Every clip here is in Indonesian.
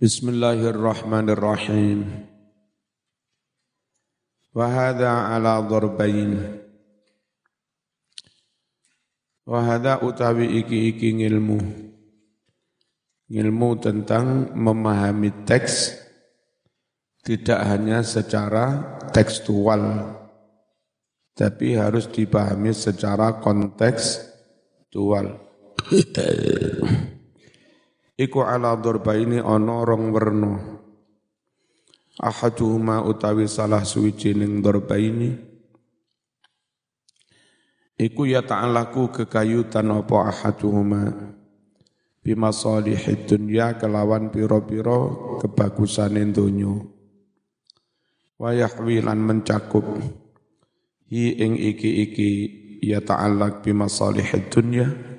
Bismillahirrahmanirrahim. Wa hadha ala darbain. Wa hadha utawi iki-iki ngilmu. Ngilmu tentang memahami teks tidak hanya secara tekstual tapi harus dipahami secara kontekstual. Iku ala ini ana rong werna. Ahaduhuma utawi salah suwijining ini. Iku ya ta'alaku kekayutan apa ahaduhuma bima salihid dunya kelawan piro-piro kebagusan dunya. Wa yahwilan mencakup hi ing iki-iki ya ta'alak bima salihid dunya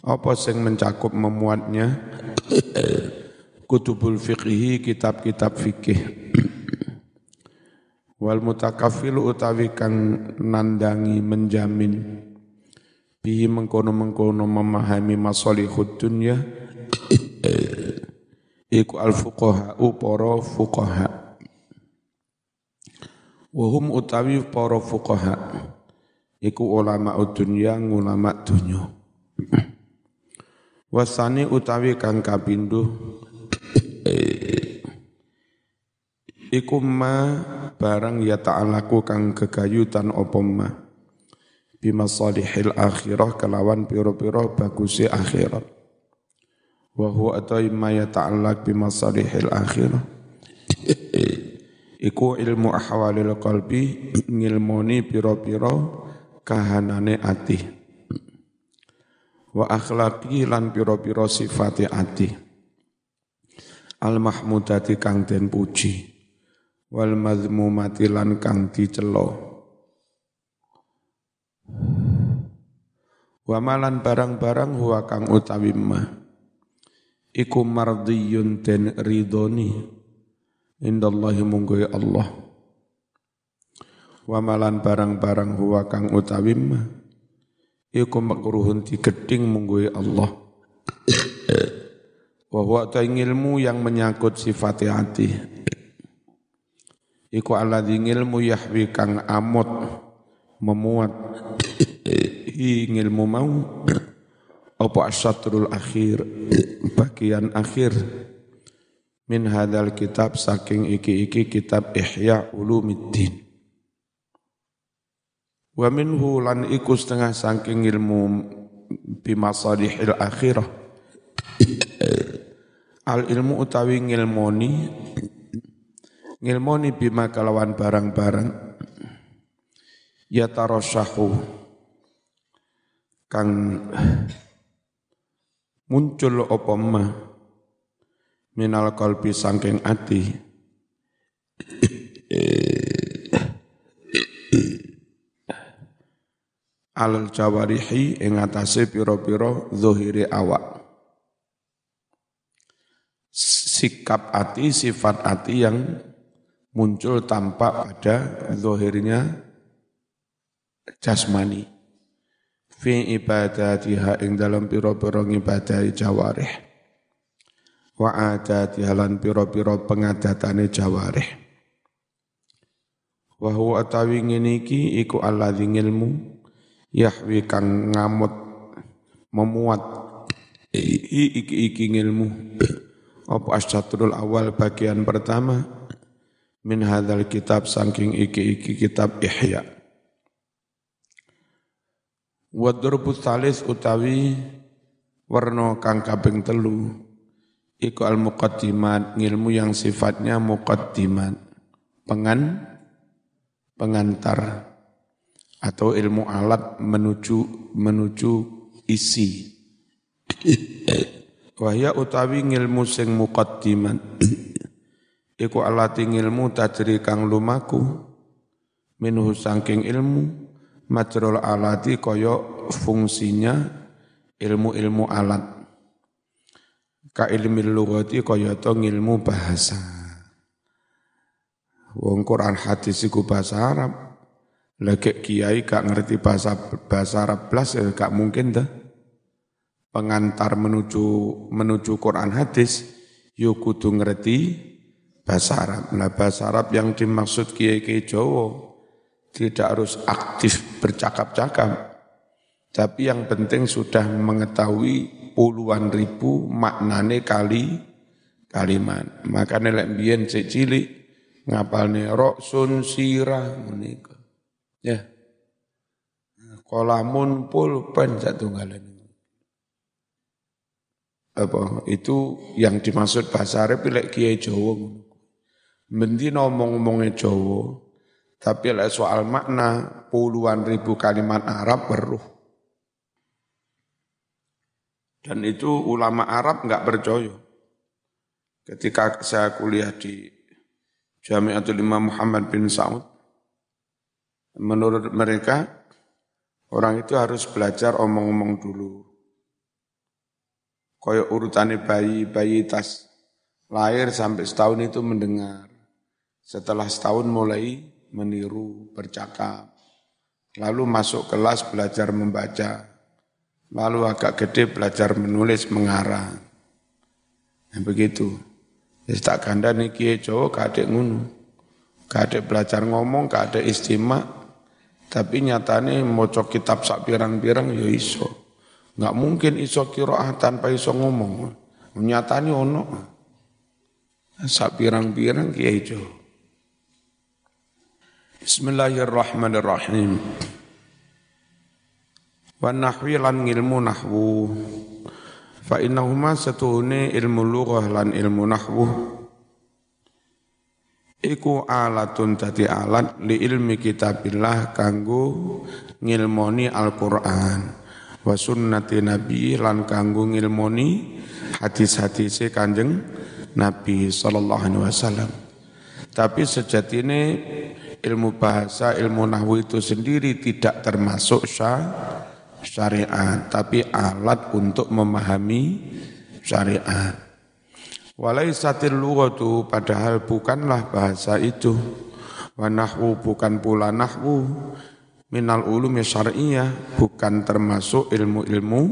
apa sing mencakup memuatnya? Kutubul fiqhi, kitab-kitab fikih. Wal mutakaffilu utawi kang nandangi menjamin. Bihi mengkono-mengkono memahami masalihud dunya. Iku al fuqaha para fuqaha. Wahum utawi para fuqaha. Iku ulama dunya ulama dunya Wasani utawi kang kapindho iku ma barang ya ta'alaku kang kegayutan apa ma? Bimasalihil akhirah kelawan piro-piro bagusi akhirat. Wa huwa atai ma ya ta'alak bimasalihil akhirah. Iku ilmu ahwalil qalbi ngilmoni piro-piro kahanane ati wa akhlaqi lan pira-pira sifate ati al mahmudati kang den puji wal mazmumati lan kang dicela. Wa malan barang-barang huwa kang utawi mah iku mardiyun den ridoni indallahi munggo Allah. Wa malan barang-barang huwa kang utawi mah iku makruhun digeding munggui Allah. Wa huwa ilmu yang menyangkut sifat hati. Iku alladzi ilmu yahwi kang amot memuat. Hi ilmu mau apa asyatrul akhir bagian akhir. Min hadal kitab saking iki-iki kitab Ihya Ulumiddin Wa minhu lan iku setengah saking ilmu bimasalihil akhirah. Al ilmu utawi ngilmoni ngilmoni bima kalawan barang-barang ya tarasyahu kang muncul apa ma minal kalbi saking ati alal jawarihi ing atase pira-pira zahire awak. Sikap ati sifat ati yang muncul tampak pada zahirnya jasmani. Fi ibadatiha ing dalam pira-pira ibadah jawarih. Wa adatiha lan pira-pira pengadatane jawarih. Wa huwa atawi ngene iki iku alladzi ilmu yahwi kang ngamut memuat iki iki ilmu apa asyatrul awal bagian pertama? Min hadzal kitab saking iki iki kitab ihya. Wa durbus salis utawi warna kang kaping telu. Iku al muqaddimat ngilmu yang sifatnya muqaddimat. Pengan pengantar atau ilmu alat menuju menuju isi. Wahya utawi ngilmu sing muqaddiman. Iku alati ngilmu tajri kang lumaku minhu sangking ilmu majrul alati koyo fungsinya ilmu-ilmu alat. Ka ilmi lughati kaya to ngilmu bahasa. Wong Quran hadis iku bahasa Arab, lagi kiai gak ngerti bahasa bahasa Arab belas ya gak mungkin dah. Pengantar menuju menuju Quran hadis yo kudu ngerti bahasa Arab. Nah bahasa Arab yang dimaksud kiai-kiai Jawa tidak harus aktif bercakap-cakap. Tapi yang penting sudah mengetahui puluhan ribu maknane kali kalimat. Maka lek biyen cilik ngapalne roksun sirah menika. Ya. Kolamun pulpen satu kali apa? Itu yang dimaksud bahasa Arab lek kiai Jawa Menti ngomong-ngomongnya Jawa tapi lek soal makna puluhan ribu kalimat Arab beruh dan itu ulama Arab nggak percaya. Ketika saya kuliah di Jamiatul Imam Muhammad bin Saud menurut mereka orang itu harus belajar omong-omong dulu Koyok urutannya bayi, bayi tas lahir sampai setahun itu mendengar. Setelah setahun mulai meniru, bercakap. Lalu masuk kelas belajar membaca. Lalu agak gede belajar menulis, mengarang. Nah, begitu. Ya tak ganda nih kiai Jawa kadek ngunu. Kadek belajar ngomong, kadek istimak. Tapi nyatanya mau kitab sak pirang-pirang ya iso. Enggak mungkin iso kiroah tanpa iso ngomong. Nyatanya ono. Sak pirang-pirang kiai jo. Bismillahirrahmanirrahim. Wa nahwi lan ilmu nahwu. Fa innahuma satuhune ilmu lughah lan ilmu nahwu. Iku alatun tadi alat li ilmi kitabillah kanggo ngilmoni Al-Qur'an wa sunnati nabi lan kanggo ngilmoni hadis-hadise Kanjeng Nabi sallallahu alaihi wasallam. Tapi sejatine ilmu bahasa, ilmu nahwu itu sendiri tidak termasuk syariat, tapi alat untuk memahami syariat. Walaisatil lughatu padahal bukanlah bahasa itu. Wa nahwu bukan pula nahwu minal ulumi syar'iyah bukan termasuk ilmu-ilmu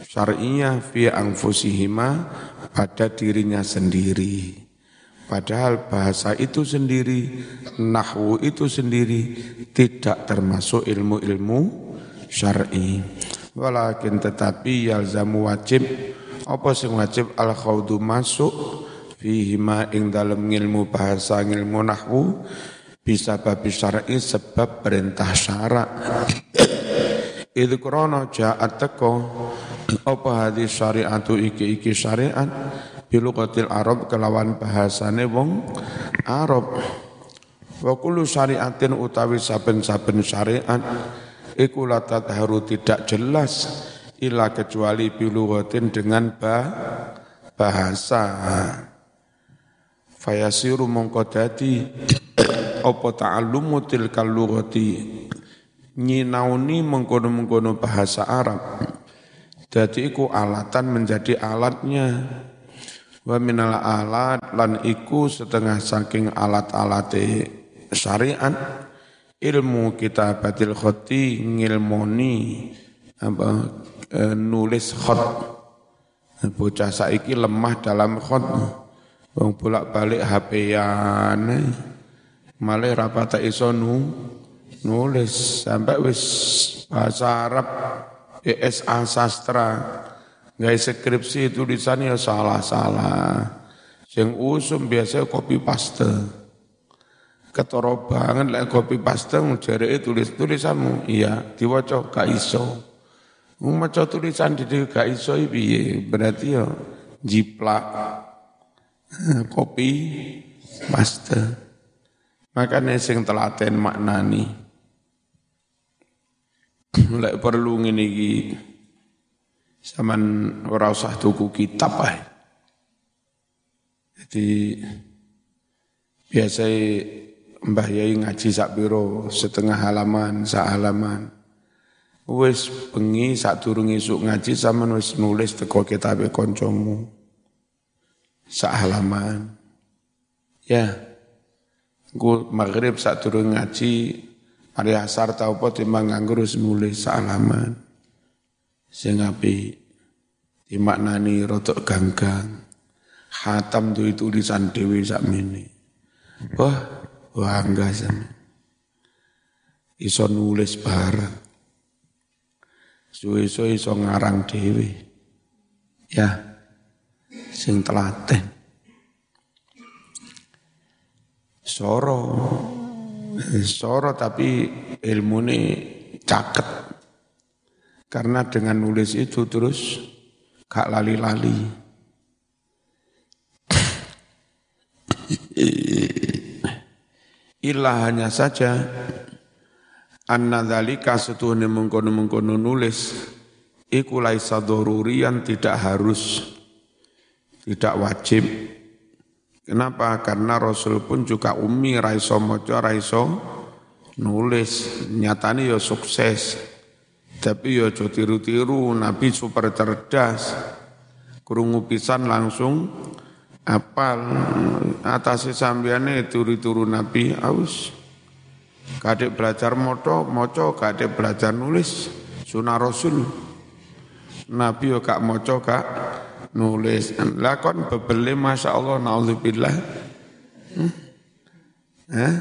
syar'iyah fi anfusihima pada dirinya sendiri. Padahal bahasa itu sendiri, nahwu itu sendiri tidak termasuk ilmu-ilmu syar'i. Walakin tetapi yalzamu wajib apa sing wajib? Al khaudu masuk fihi ma ing dalam ilmu bahasa ilmu nahwu bisa babi syar'i sebab perintah syarak. Itu krono ja'at teko apa hadis syariatu iki iki syariat? Bilugatil Arab kelawan bahasane wong Arab. Wa kullu syariatin utawi saben-saben syariat iku latat haru tidak jelas ila kecuali bilugatin dengan bah, bahasa. Fayasiru mongko dadi apa ta'allumu tilkal lughati nyinauni mengkono-mengkono bahasa Arab. Jadi iku alatan menjadi alatnya. Wa minal alat lan iku setengah saking alat-alate syariat. Ilmu kita batil khoti ngilmoni apa e, nulis khot. Bocah saiki lemah dalam khot. Wong bolak-balik HP-an malah rapata iso nu, nulis. Sampai wis bahasa Arab ESA sastra. Nggak skripsi tulisannya salah-salah. Yang usum biasa copy paste. Ketoro banget lah copy paste itu tulis tulisanmu iya diwaca gak iso maca tulisan di gak iso piye berarti ya jiplak kopi paste Makanya sing telaten maknani. Mulai perlu ngene iki sampean ora usah tuku kitab ae. Jadi biasa Mbah Yai ngaji sak biro setengah halaman, sak halaman. Wis bengi sak durung isuk ngaji sampean wis nulis teko kitabe kancamu. Sak halaman. Ya, Gue maghrib saat turun ngaji, hari asar tau apa timbang nganggur nulis salaman. Sing api dimaknani rotok ganggang. Hatam tuh tulisan Dewi sakmene. Wah, bangga sama. Iso nulis bareng. Suwe-suwe iso ngarang Dewi. Ya, sing telaten. Soro, soro tapi ilmu ini caket. Karena dengan nulis itu terus gak lali-lali. Illa hanya saja anna dzalika setuhne mengkono-mengkono nulis iku laisa darurian tidak harus tidak wajib. Kenapa? Karena Rasul pun juga umi raiso mojo raiso nulis. Nyatanya ya sukses. Tapi ya tiru-tiru Nabi super cerdas. Kurungu pisan langsung apal. Atase sambiane turu-turu Nabi aus kadek belajar moto moco kadek belajar nulis sunah Rasul Nabi yo gak moco gak nulis lakon bebele Masya Allah naudzubillah hmm? eh?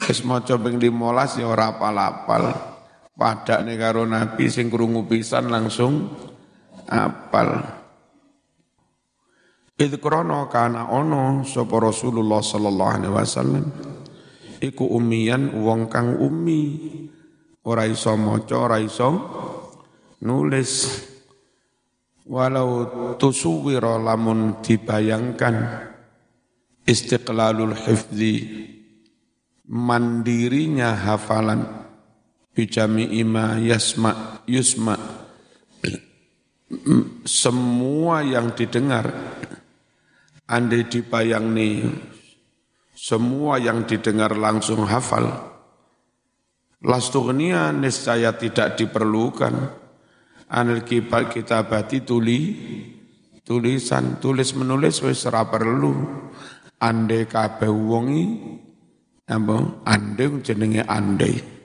Maca ping 15 ya ora apal-apal. Padakne karo Nabi sing krungu pisan langsung apal. Idh krono kana ono sapa Rasulullah sallallahu alaihi wasallam iku umian wong kang umi. Ora iso maca ora iso nulis. Walau tusuwira lamun dibayangkan istiqlalul hifzi mandirinya hafalan bijami ima yasma yusma. Semua yang didengar andai dibayang nih semua yang didengar langsung hafal, lastughnia niscaya tidak diperlukan. Anil kita kitabati tuli tulisan tulis menulis wis perlu. Ande kabeh wongi apa? Ande jenenge ande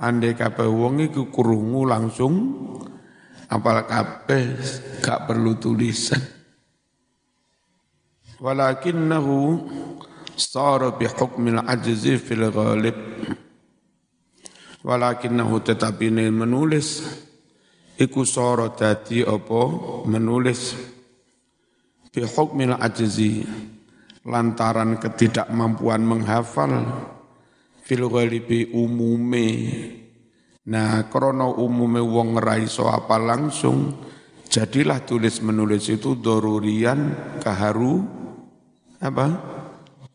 ande kabeh wongi ku krungu langsung apal kabeh gak perlu tulisan. Walakinnahu sara bihukmil ajzi fil ghalib. Walakinnahu tetapi menulis. Iku sara dadi apa? Menulis. Bihukmil ajzi lantaran ketidakmampuan menghafal. Fil ghalibi umume. Nah krono umume wong ra iso apa langsung jadilah tulis menulis itu dorurian kaharu apa?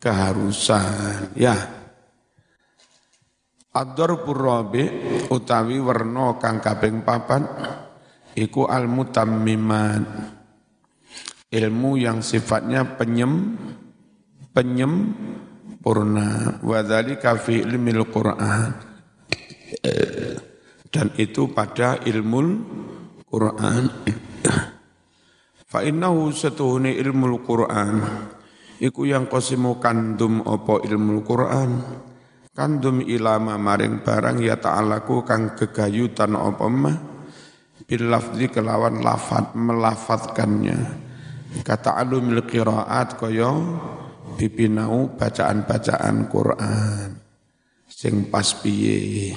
Keharusan. Ya. Ad-darbur rabi utawi werna kang kaping papat iku al-mutammiman. Ilmu yang sifatnya penyem penyem purna wa dzalika fi ilmil Qur'an. Dan itu pada ilmu Qur'an. Fa innahu satuhuni ilmu Qur'an iku yang kosimu kandum opo ilmu Quran? Kandum ilama maring barang ya ta'alaku kang kegayutan opo mah bil lafzi kelawan lafat melafatkannya. Kata alumil qiraat kaya bibinau bacaan-bacaan Quran. Sing pas piye?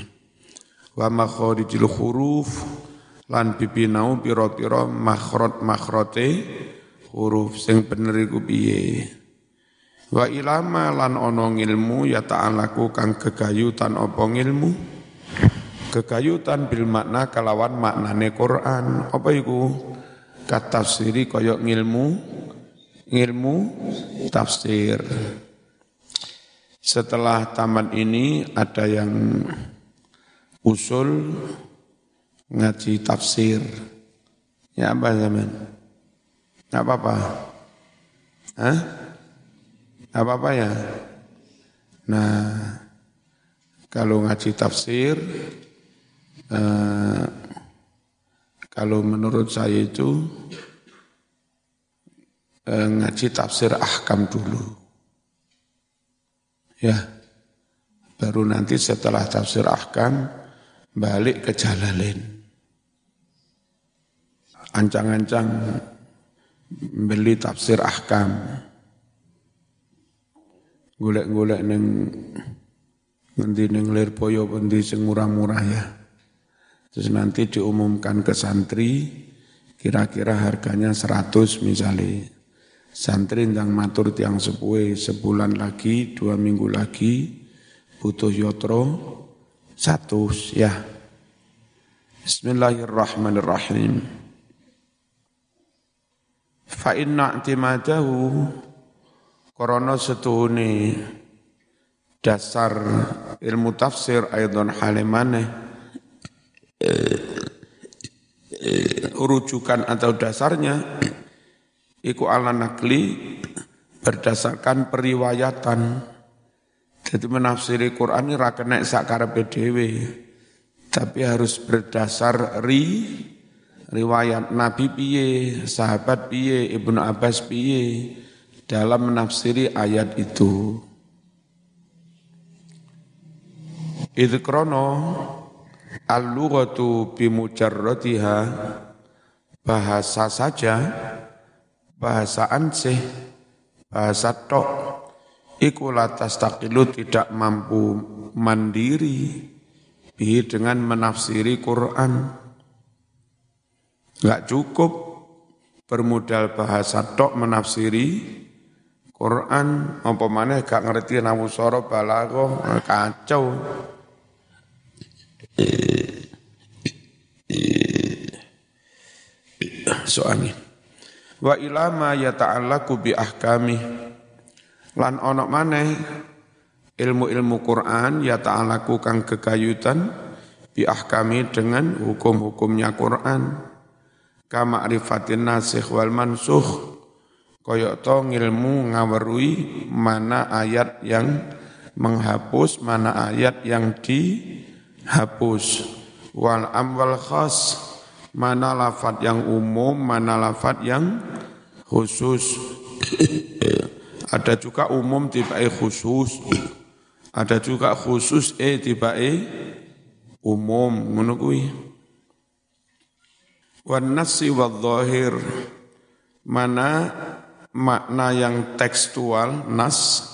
Wa makharijil huruf lan bibinau pira-pira makhrot makhrote huruf. Sing bener iku piye Wa ilama lan ono ilmu ya ta'alaku kang kegayutan opo ilmu kegayutan bil makna kalawan maknane Quran. Apa iku? Katafsiri koyok ilmu ilmu tafsir. Setelah tamat ini ada yang usul ngaji tafsir. Ya apa zaman. Enggak apa-apa. Hah? Apa-apa ya. Nah, kalau ngaji tafsir, eh, kalau menurut saya itu eh, ngaji tafsir ahkam dulu. Ya, baru nanti setelah tafsir ahkam balik ke Jalalain. Ancang-ancang beli tafsir ahkam. Golek-golek neng nanti neng Lirboyo nanti sing murah-murah ya. Terus nanti diumumkan ke santri, kira-kira harganya 100 misalnya. Santri yang matur tiang sepue sebulan lagi, dua minggu lagi, butuh yotro, satu ya. Bismillahirrahmanirrahim. Fa inna korona setuhuni dasar ilmu tafsir aidon halimane rujukan atau dasarnya iku ala nakli berdasarkan periwayatan. Jadi menafsiri Quran ini rakenek sakar PDW tapi harus berdasar ri riwayat Nabi piye, sahabat piye, Ibnu Abbas piye dalam menafsiri ayat itu. Idh krono al-lughatu bimujarratiha bahasa saja, bahasa ansih, bahasa tok, iku latas takilu tidak mampu mandiri bi dengan menafsiri Quran. Enggak cukup bermodal bahasa tok menafsiri Quran apa mana gak ngerti nawu soro balago kacau. Soalnya wa ilama yata'allaku bi ahkami lan onok maneh ilmu-ilmu Quran ya ta'alaku kang kegayutan bi ahkami dengan hukum-hukumnya Quran. Kama arifatin nasikh wal mansukh koyok to ngilmu ngawerui mana ayat yang menghapus mana ayat yang dihapus. Wal amwal khas mana lafat yang umum mana lafat yang khusus. Ada juga umum tiba khusus. Ada juga khusus eh tiba umum. Kuwi. Wan nasi dhahir mana makna yang tekstual nas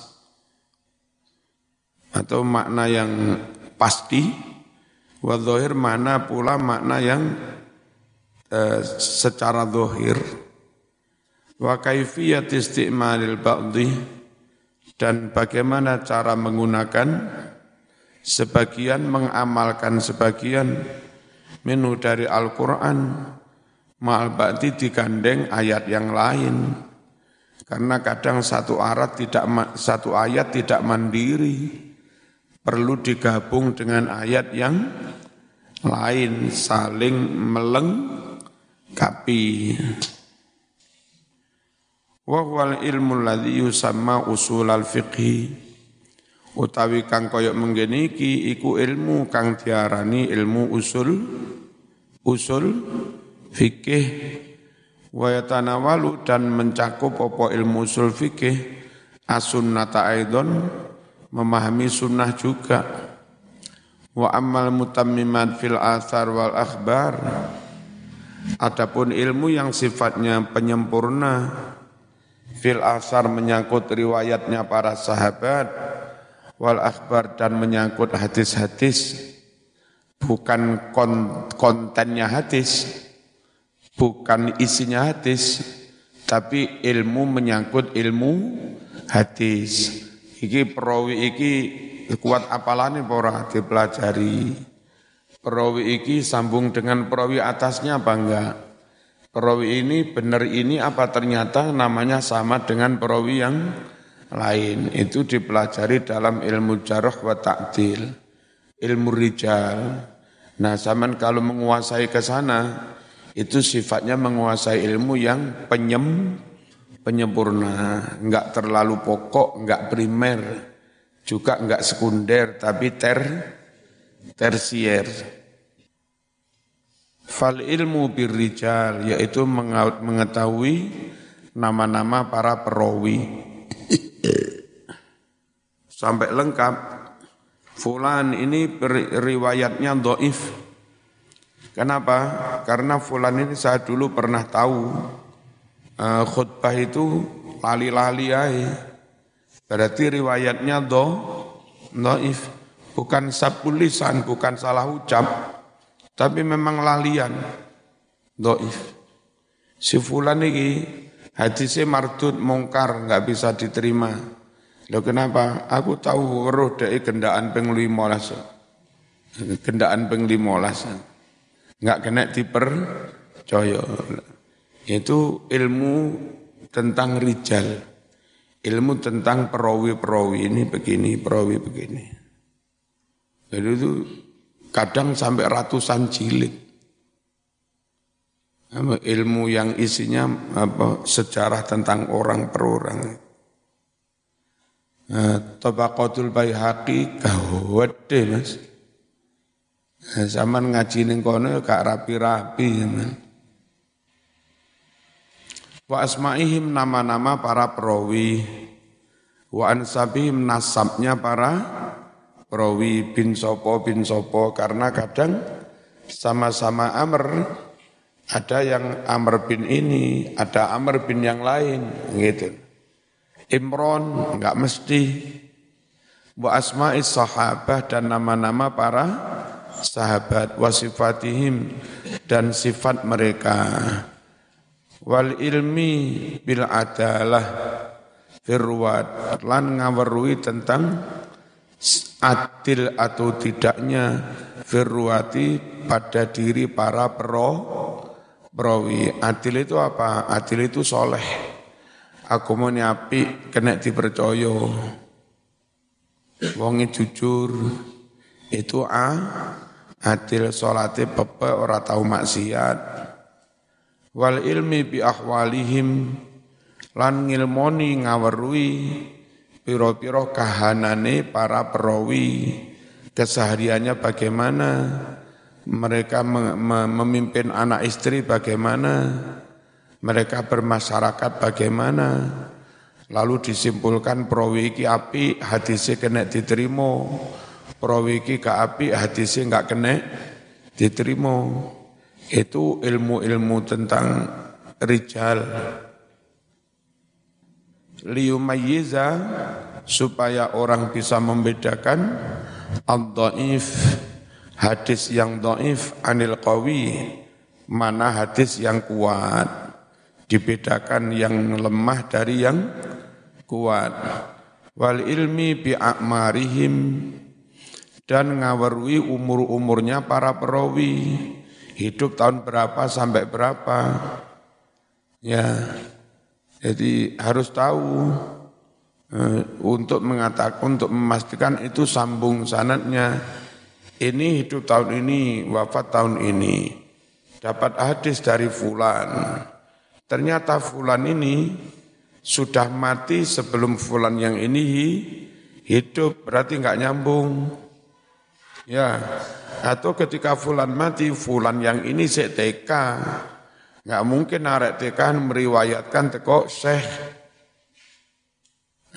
atau makna yang pasti. Wa mana pula makna yang eh, secara zahir wa kaifiyat isti'malil ba'dhi dan bagaimana cara menggunakan sebagian mengamalkan sebagian. Menu dari Al-Qur'an ma'al ba'di digandeng ayat yang lain karena kadang satu ayat tidak satu ayat tidak mandiri. Perlu digabung dengan ayat yang lain saling melengkapi. Wa huwal ilmu alladhi yusamma usul al-fiqhi utawi kang koyok menggene iki iku ilmu kang diarani ilmu usul usul fikih wa yatanawalu dan mencakup apa ilmu usul fikih as-sunnata aidon memahami sunnah juga. Wa ammal mutammimat fil athar wal akhbar adapun ilmu yang sifatnya penyempurna fil asar menyangkut riwayatnya para sahabat wal akhbar dan menyangkut hadis-hadis bukan kontennya hadis bukan isinya hadis tapi ilmu menyangkut ilmu hadis. Iki perawi iki kuat apalane ora dipelajari? Perawi iki sambung dengan perawi atasnya apa enggak? Perawi ini benar ini apa ternyata namanya sama dengan perawi yang lain? Itu dipelajari dalam ilmu jarh wa ta'dil ilmu rijal. Nah zaman kalau menguasai ke sana itu sifatnya menguasai ilmu yang penyem penyempurna enggak terlalu pokok enggak primer juga enggak sekunder tapi ter tersier Fal ilmu birrijal yaitu mengetahui nama-nama para perawi. Sampai lengkap. Fulan ini riwayatnya doif. Kenapa? Karena fulan ini saya dulu pernah tahu uh, khutbah itu lali-lali aja. Berarti riwayatnya do, doif. Bukan sapulisan, bukan salah ucap. Tapi memang lalian. Doif. Si fulan ini hadisnya mardut mongkar, nggak bisa diterima. Loh kenapa? Aku tahu roh dari kendaan peng limolas. Kendaan peng limolas. Nggak kena dipercaya. Itu ilmu tentang rijal. Ilmu tentang perawi-perawi ini begini, perawi begini. Jadi itu kadang sampai ratusan jilid. Ilmu yang isinya apa, sejarah tentang orang per orang. Nah, Tabaqatul Baihaqi gawede Mas. Zaman ngaji ning kono ya gak rapi-rapi ya. Wa asma'ihim nama-nama para perawi. Wa ansabihim nasabnya para perawi bin sopo bin sopo karena kadang sama-sama Amr ada yang Amr bin ini, ada Amr bin yang lain gitu. Imron enggak mesti wa asma'is sahabah dan nama-nama para sahabat wasifatihim dan sifat mereka. Wal ilmi bil adalah firwat lan ngawerui tentang adil atau tidaknya firwati pada diri para pro perawi adil itu apa? Adil itu soleh. Aku mau nyapi kena dipercaya. Wongi jujur itu a adil salate pepe ora tau maksiat. Wal ilmi bi ahwalihim lan ngilmoni ngawerui piro-piro kahanane para perawi. Kesehariannya bagaimana? Mereka memimpin anak istri bagaimana? Mereka bermasyarakat bagaimana, lalu disimpulkan perawi iki api hadisnya kena diterima, perawi iki ke api hadisnya enggak kena diterima. Itu ilmu-ilmu tentang rijal. Liyumayyiza supaya orang bisa membedakan al-dhaif hadis yang dhaif anil qawi mana hadis yang kuat dibedakan yang lemah dari yang kuat wal ilmi bi a'marihim dan ngawarui umur-umurnya para perawi. Hidup tahun berapa sampai berapa. Ya jadi harus tahu eh, untuk mengatakan untuk memastikan itu sambung sanatnya. Ini hidup tahun ini wafat tahun ini. Dapat hadis dari fulan. Ternyata fulan ini sudah mati sebelum fulan yang ini hidup, berarti nggak nyambung. Ya, atau ketika fulan mati, fulan yang ini TK, nggak mungkin arek TK meriwayatkan teko syekh.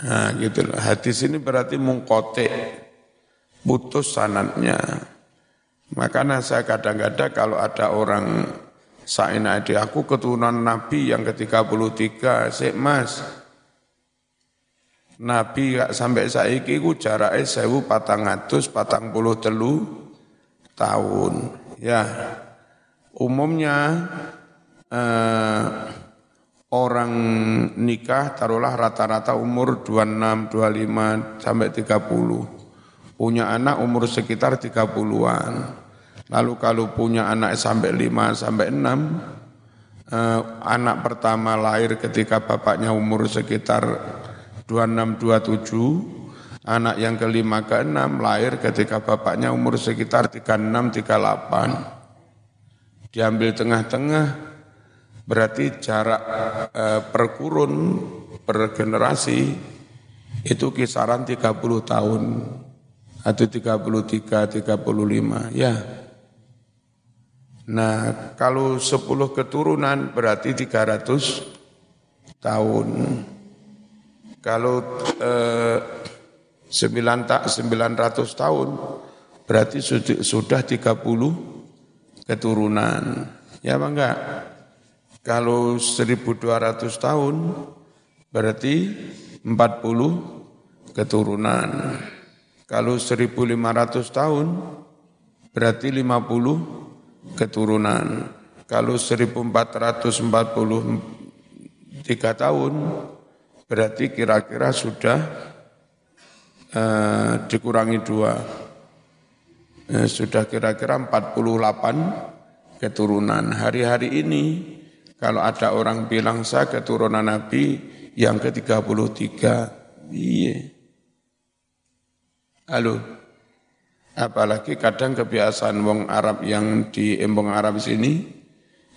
Nah gitu loh, hadis ini berarti mungkote, putus sanatnya. Makanya saya kadang-kadang kalau ada orang Saina ade aku keturunan Nabi yang ke-33, sik Mas. Nabi gak sampai saiki ku jarake 1443 tahun. Ya. Umumnya eh, orang nikah taruhlah rata-rata umur 26, 25 sampai 30. Punya anak umur sekitar 30-an. Lalu kalau punya anak sampai lima sampai enam, eh, anak pertama lahir ketika bapaknya umur sekitar 26-27, anak yang kelima ke enam lahir ketika bapaknya umur sekitar 36-38. Diambil tengah-tengah, berarti jarak eh, per kurun, per generasi, itu kisaran 30 tahun atau 33, 35, ya. Nah, kalau 10 keturunan berarti 300 tahun. Kalau eh, 9 tak 900 tahun berarti sudah 30 keturunan. Ya apa enggak? Kalau 1200 tahun berarti 40 keturunan. Kalau 1500 tahun berarti 50 keturunan. Kalau 1443 tahun berarti kira-kira sudah uh, dikurangi dua. Uh, sudah kira-kira 48 keturunan. Hari-hari ini kalau ada orang bilang saya keturunan Nabi yang ke-33, iya. Halo. Apalagi kadang kebiasaan wong Arab yang di embong Arab sini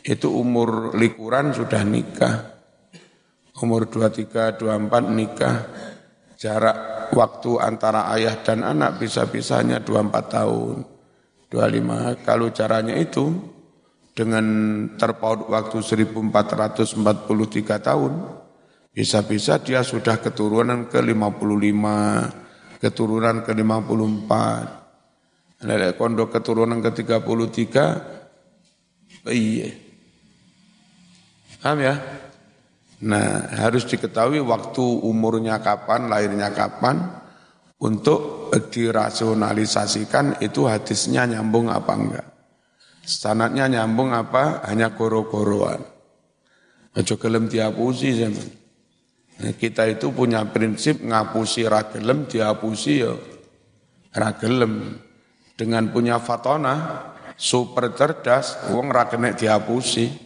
itu umur likuran sudah nikah. Umur 23, 24 nikah. Jarak waktu antara ayah dan anak bisa-bisanya 24 tahun. 25. Kalau caranya itu dengan terpaut waktu 1443 tahun, bisa-bisa dia sudah keturunan ke 55, keturunan ke 54 Lelek kondo keturunan ke-33, iya. Paham ya? Nah, harus diketahui waktu umurnya kapan, lahirnya kapan, untuk dirasionalisasikan itu hadisnya nyambung apa enggak. Sanatnya nyambung apa, hanya koro-koroan. Aja gelem zaman. Nah, kita itu punya prinsip ngapusi ragelem, diapusi ya ragelem dengan punya fatona super cerdas wong ra kena diapusi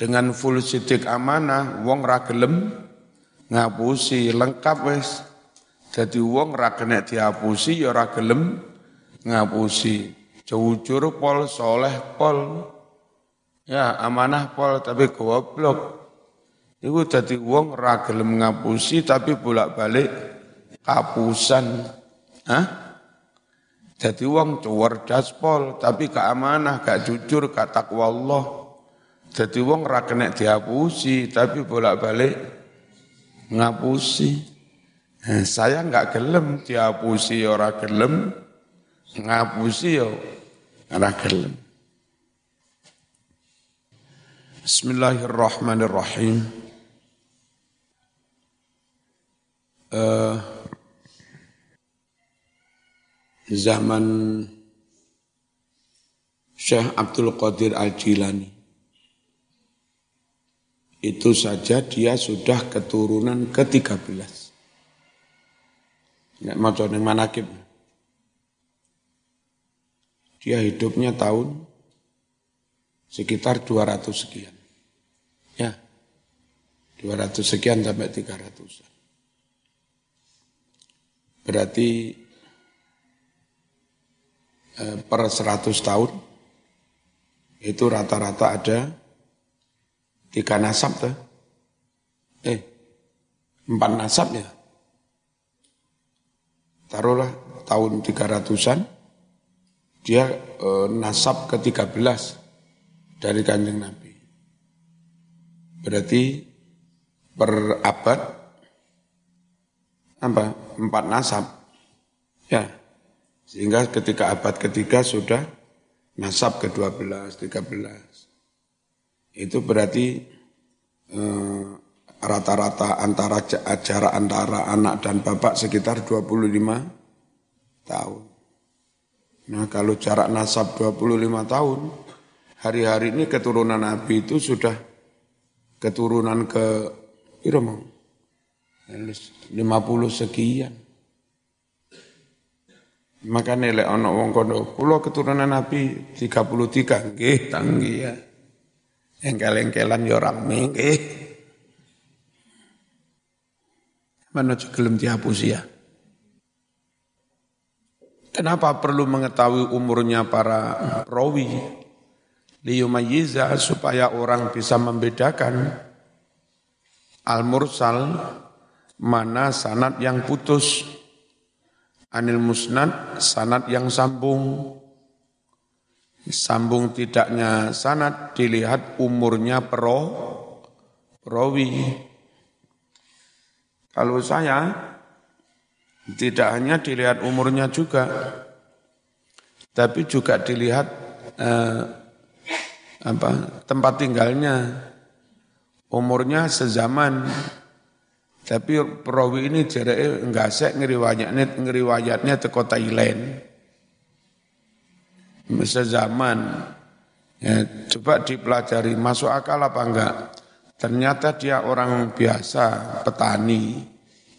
dengan full sidik amanah wong ra gelem ngapusi lengkap wis jadi wong ra kena diapusi ya ra gelem ngapusi jujur pol soleh pol ya amanah pol tapi goblok Iku jadi wong ra gelem ngapusi tapi bolak-balik kapusan. Hah? Jadi wong cerdas pol, tapi gak amanah, gak jujur, gak takwa Allah. Jadi wong ra kena dihapusi, tapi bolak-balik ngapusi. Nah, saya nggak gelem dihapusi ya ora gelem, ngapusi ya ora gelem. Bismillahirrahmanirrahim. Uh, zaman Syekh Abdul Qadir Al-Jilani. Itu saja dia sudah keturunan ke-13. Nek maca ning manakib. Dia hidupnya tahun sekitar 200 sekian. Ya. 200 sekian sampai 300. Berarti Eh, per 100 tahun itu rata-rata ada tiga nasab tuh. Eh, empat nasab ya. Taruhlah tahun 300-an, dia eh, nasab ke-13 dari kanjeng Nabi. Berarti per abad apa? Empat nasab. Ya, sehingga ketika abad ketiga sudah nasab ke-12, 13. Itu berarti eh, rata-rata antara jarak antara anak dan bapak sekitar 25 tahun. Nah kalau jarak nasab 25 tahun, hari-hari ini keturunan Nabi itu sudah keturunan ke, kira 50 sekian. Maka nilai ono wong kula keturunan Nabi 33, nggih tanggi ya. Engkel-engkelan ya rame nggih. Mana gelem dihapus ya. Kenapa perlu mengetahui umurnya para rawi? Liyumayiza supaya orang bisa membedakan al-mursal mana sanat yang putus Anil musnad sanat yang sambung. Sambung tidaknya sanat dilihat umurnya pro perawi. Kalau saya tidak hanya dilihat umurnya juga, tapi juga dilihat eh, apa tempat tinggalnya umurnya sezaman tapi perawi ini jadi enggak sek ngeriwayatnya ngeriwayatnya ke kota Thailand sezaman ya, coba dipelajari masuk akal apa enggak? Ternyata dia orang biasa petani.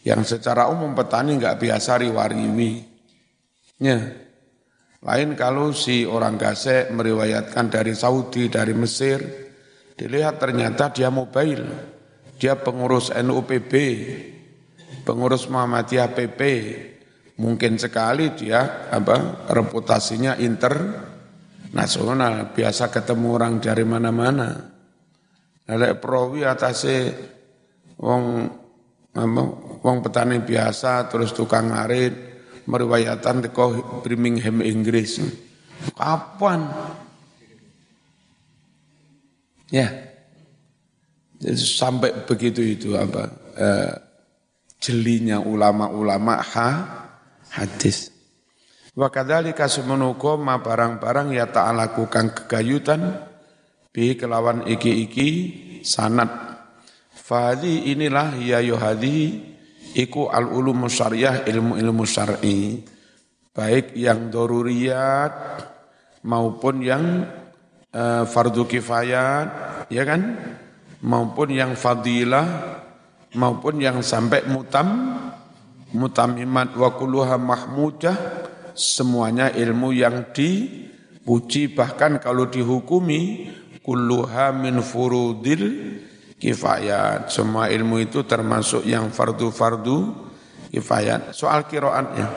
Yang secara umum petani enggak biasa riwariwi ya. Lain kalau si orang gasek meriwayatkan dari Saudi, dari Mesir, dilihat ternyata dia mobile, dia pengurus NUPB, pengurus Muhammadiyah PP, mungkin sekali dia apa reputasinya internasional, biasa ketemu orang dari mana-mana. Ada perawi atasnya wong wong petani biasa terus tukang ngarit, meriwayatkan teko Birmingham Inggris. Kapan? Ya. Sampai begitu itu apa? Eh, jelinya ulama-ulama ha, hadis. Wa kadzalika sumunuko ma barang-barang ya ta'alakukan kegayutan bi kelawan iki-iki sanat. Fadi inilah ya yuhadi iku al ulum syariah ilmu-ilmu syar'i baik yang doruriyat maupun yang uh, fardu kifayat ya kan maupun yang fadilah maupun yang sampai mutam mutamimat wa kulluha mahmudah semuanya ilmu yang dipuji bahkan kalau dihukumi kulluha min furudil kifayat. Semua ilmu itu termasuk yang fardu-fardu kifayat. Soal kiroatnya.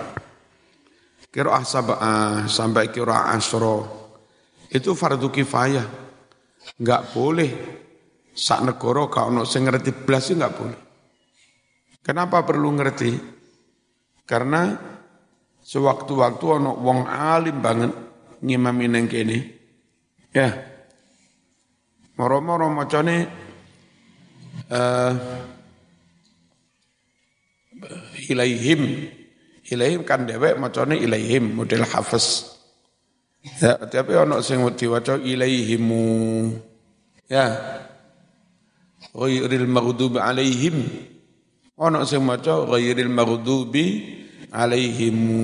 Kiroah sab'ah sampai kiroah asro. Itu fardu kifayah. Enggak boleh. Sak negoro ono sing ngerti belas enggak boleh. Kenapa perlu ngerti? Karena sewaktu-waktu ono wong alim banget ngimamin yang kene. Ya. Moro-moro macane uh, ilaihim. Ilaihim kan dewek macane ilaihim model hafes. Ya. Tapi ono sing diwaca ilaihimu? Ya. Ghairil maghdubi alaihim ono sing maca ghairil maghdubi alaihimu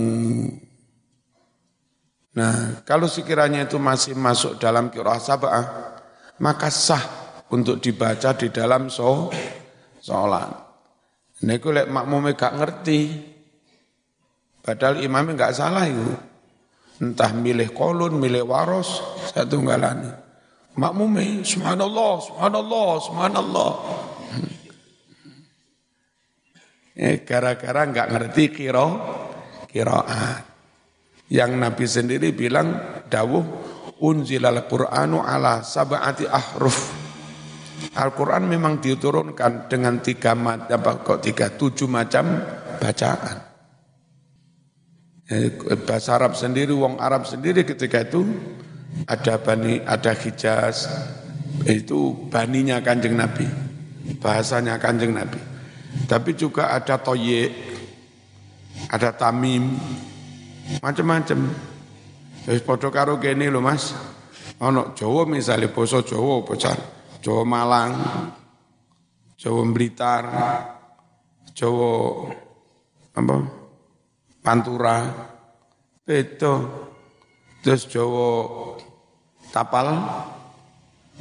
Nah, kalau sekiranya itu masih masuk dalam kirah sabah, maka sah untuk dibaca di dalam so, sholat. Niku lek makmume gak ngerti. Padahal imamnya gak salah itu. Entah milih kolun, milih waros, satu galani. Makmume, subhanallah, subhanallah, subhanallah. Eh, gara-gara nggak ngerti kiro, kiroat. Yang Nabi sendiri bilang, dawuh, unzilal Qur'anu ala sab'ati ahruf. Al-Quran memang diturunkan dengan tiga apa kok tiga tujuh macam bacaan. Eh, bahasa Arab sendiri, wong Arab sendiri ketika itu ada bani, ada Hijaz, itu baninya kanjeng Nabi, bahasanya kanjeng Nabi. Tapi juga ada Toye, ada Tamim, macam-macam. Terus podo karo gini loh mas, ono Jawa misalnya boso Jawa bocah Jawa Malang, Jawa Blitar, Jawa apa? Pantura, itu terus Jawa Tapal,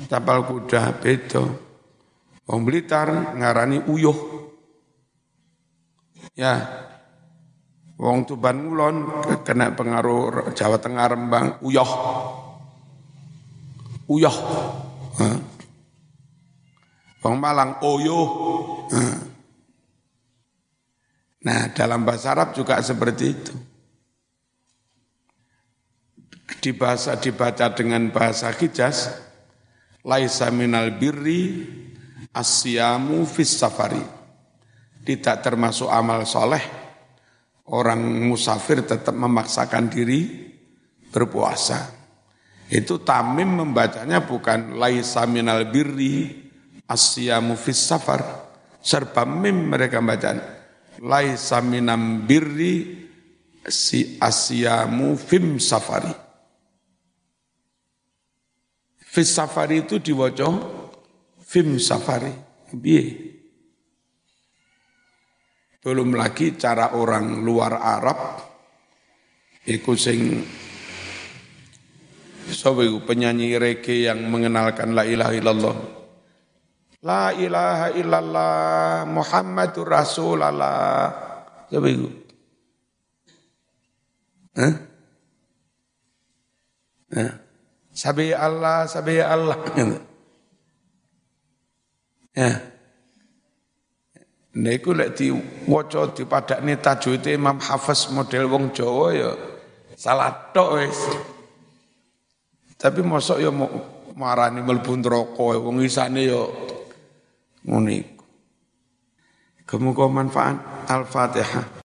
Tapal kuda, beda. Wong Blitar ngarani uyuh. Ya, Wong Tuban Ngulon kena pengaruh Jawa Tengah Rembang, uyuh. Uyuh. Wong Malang oyo. Nah, dalam bahasa Arab juga seperti itu. Di bahasa dibaca dengan bahasa Hijaz, laisa minal birri asyamu fis safari. Tidak termasuk amal soleh, orang musafir tetap memaksakan diri berpuasa. Itu tamim membacanya bukan laisa minal birri asyamu fis safar serba mim mereka baca laisa minam birri si asyamu fim safari Fis safari itu diwaca film safari. Biye. Belum lagi cara orang luar Arab iku sing sapa penyanyi reggae yang mengenalkan la ilaha illallah. La ilaha illallah Muhammadur Rasulullah. Coba iku. Hah? Hah? Sabi Allah, sabi Allah. Ya. Niku lek diwaca dipadakne tajwid Imam Hafiz model wong Jawa ya salah tok wis. Tapi mosok ya marani mlebu neraka wong isane ya ngono iku. Kemuka manfaat Al-Fatihah.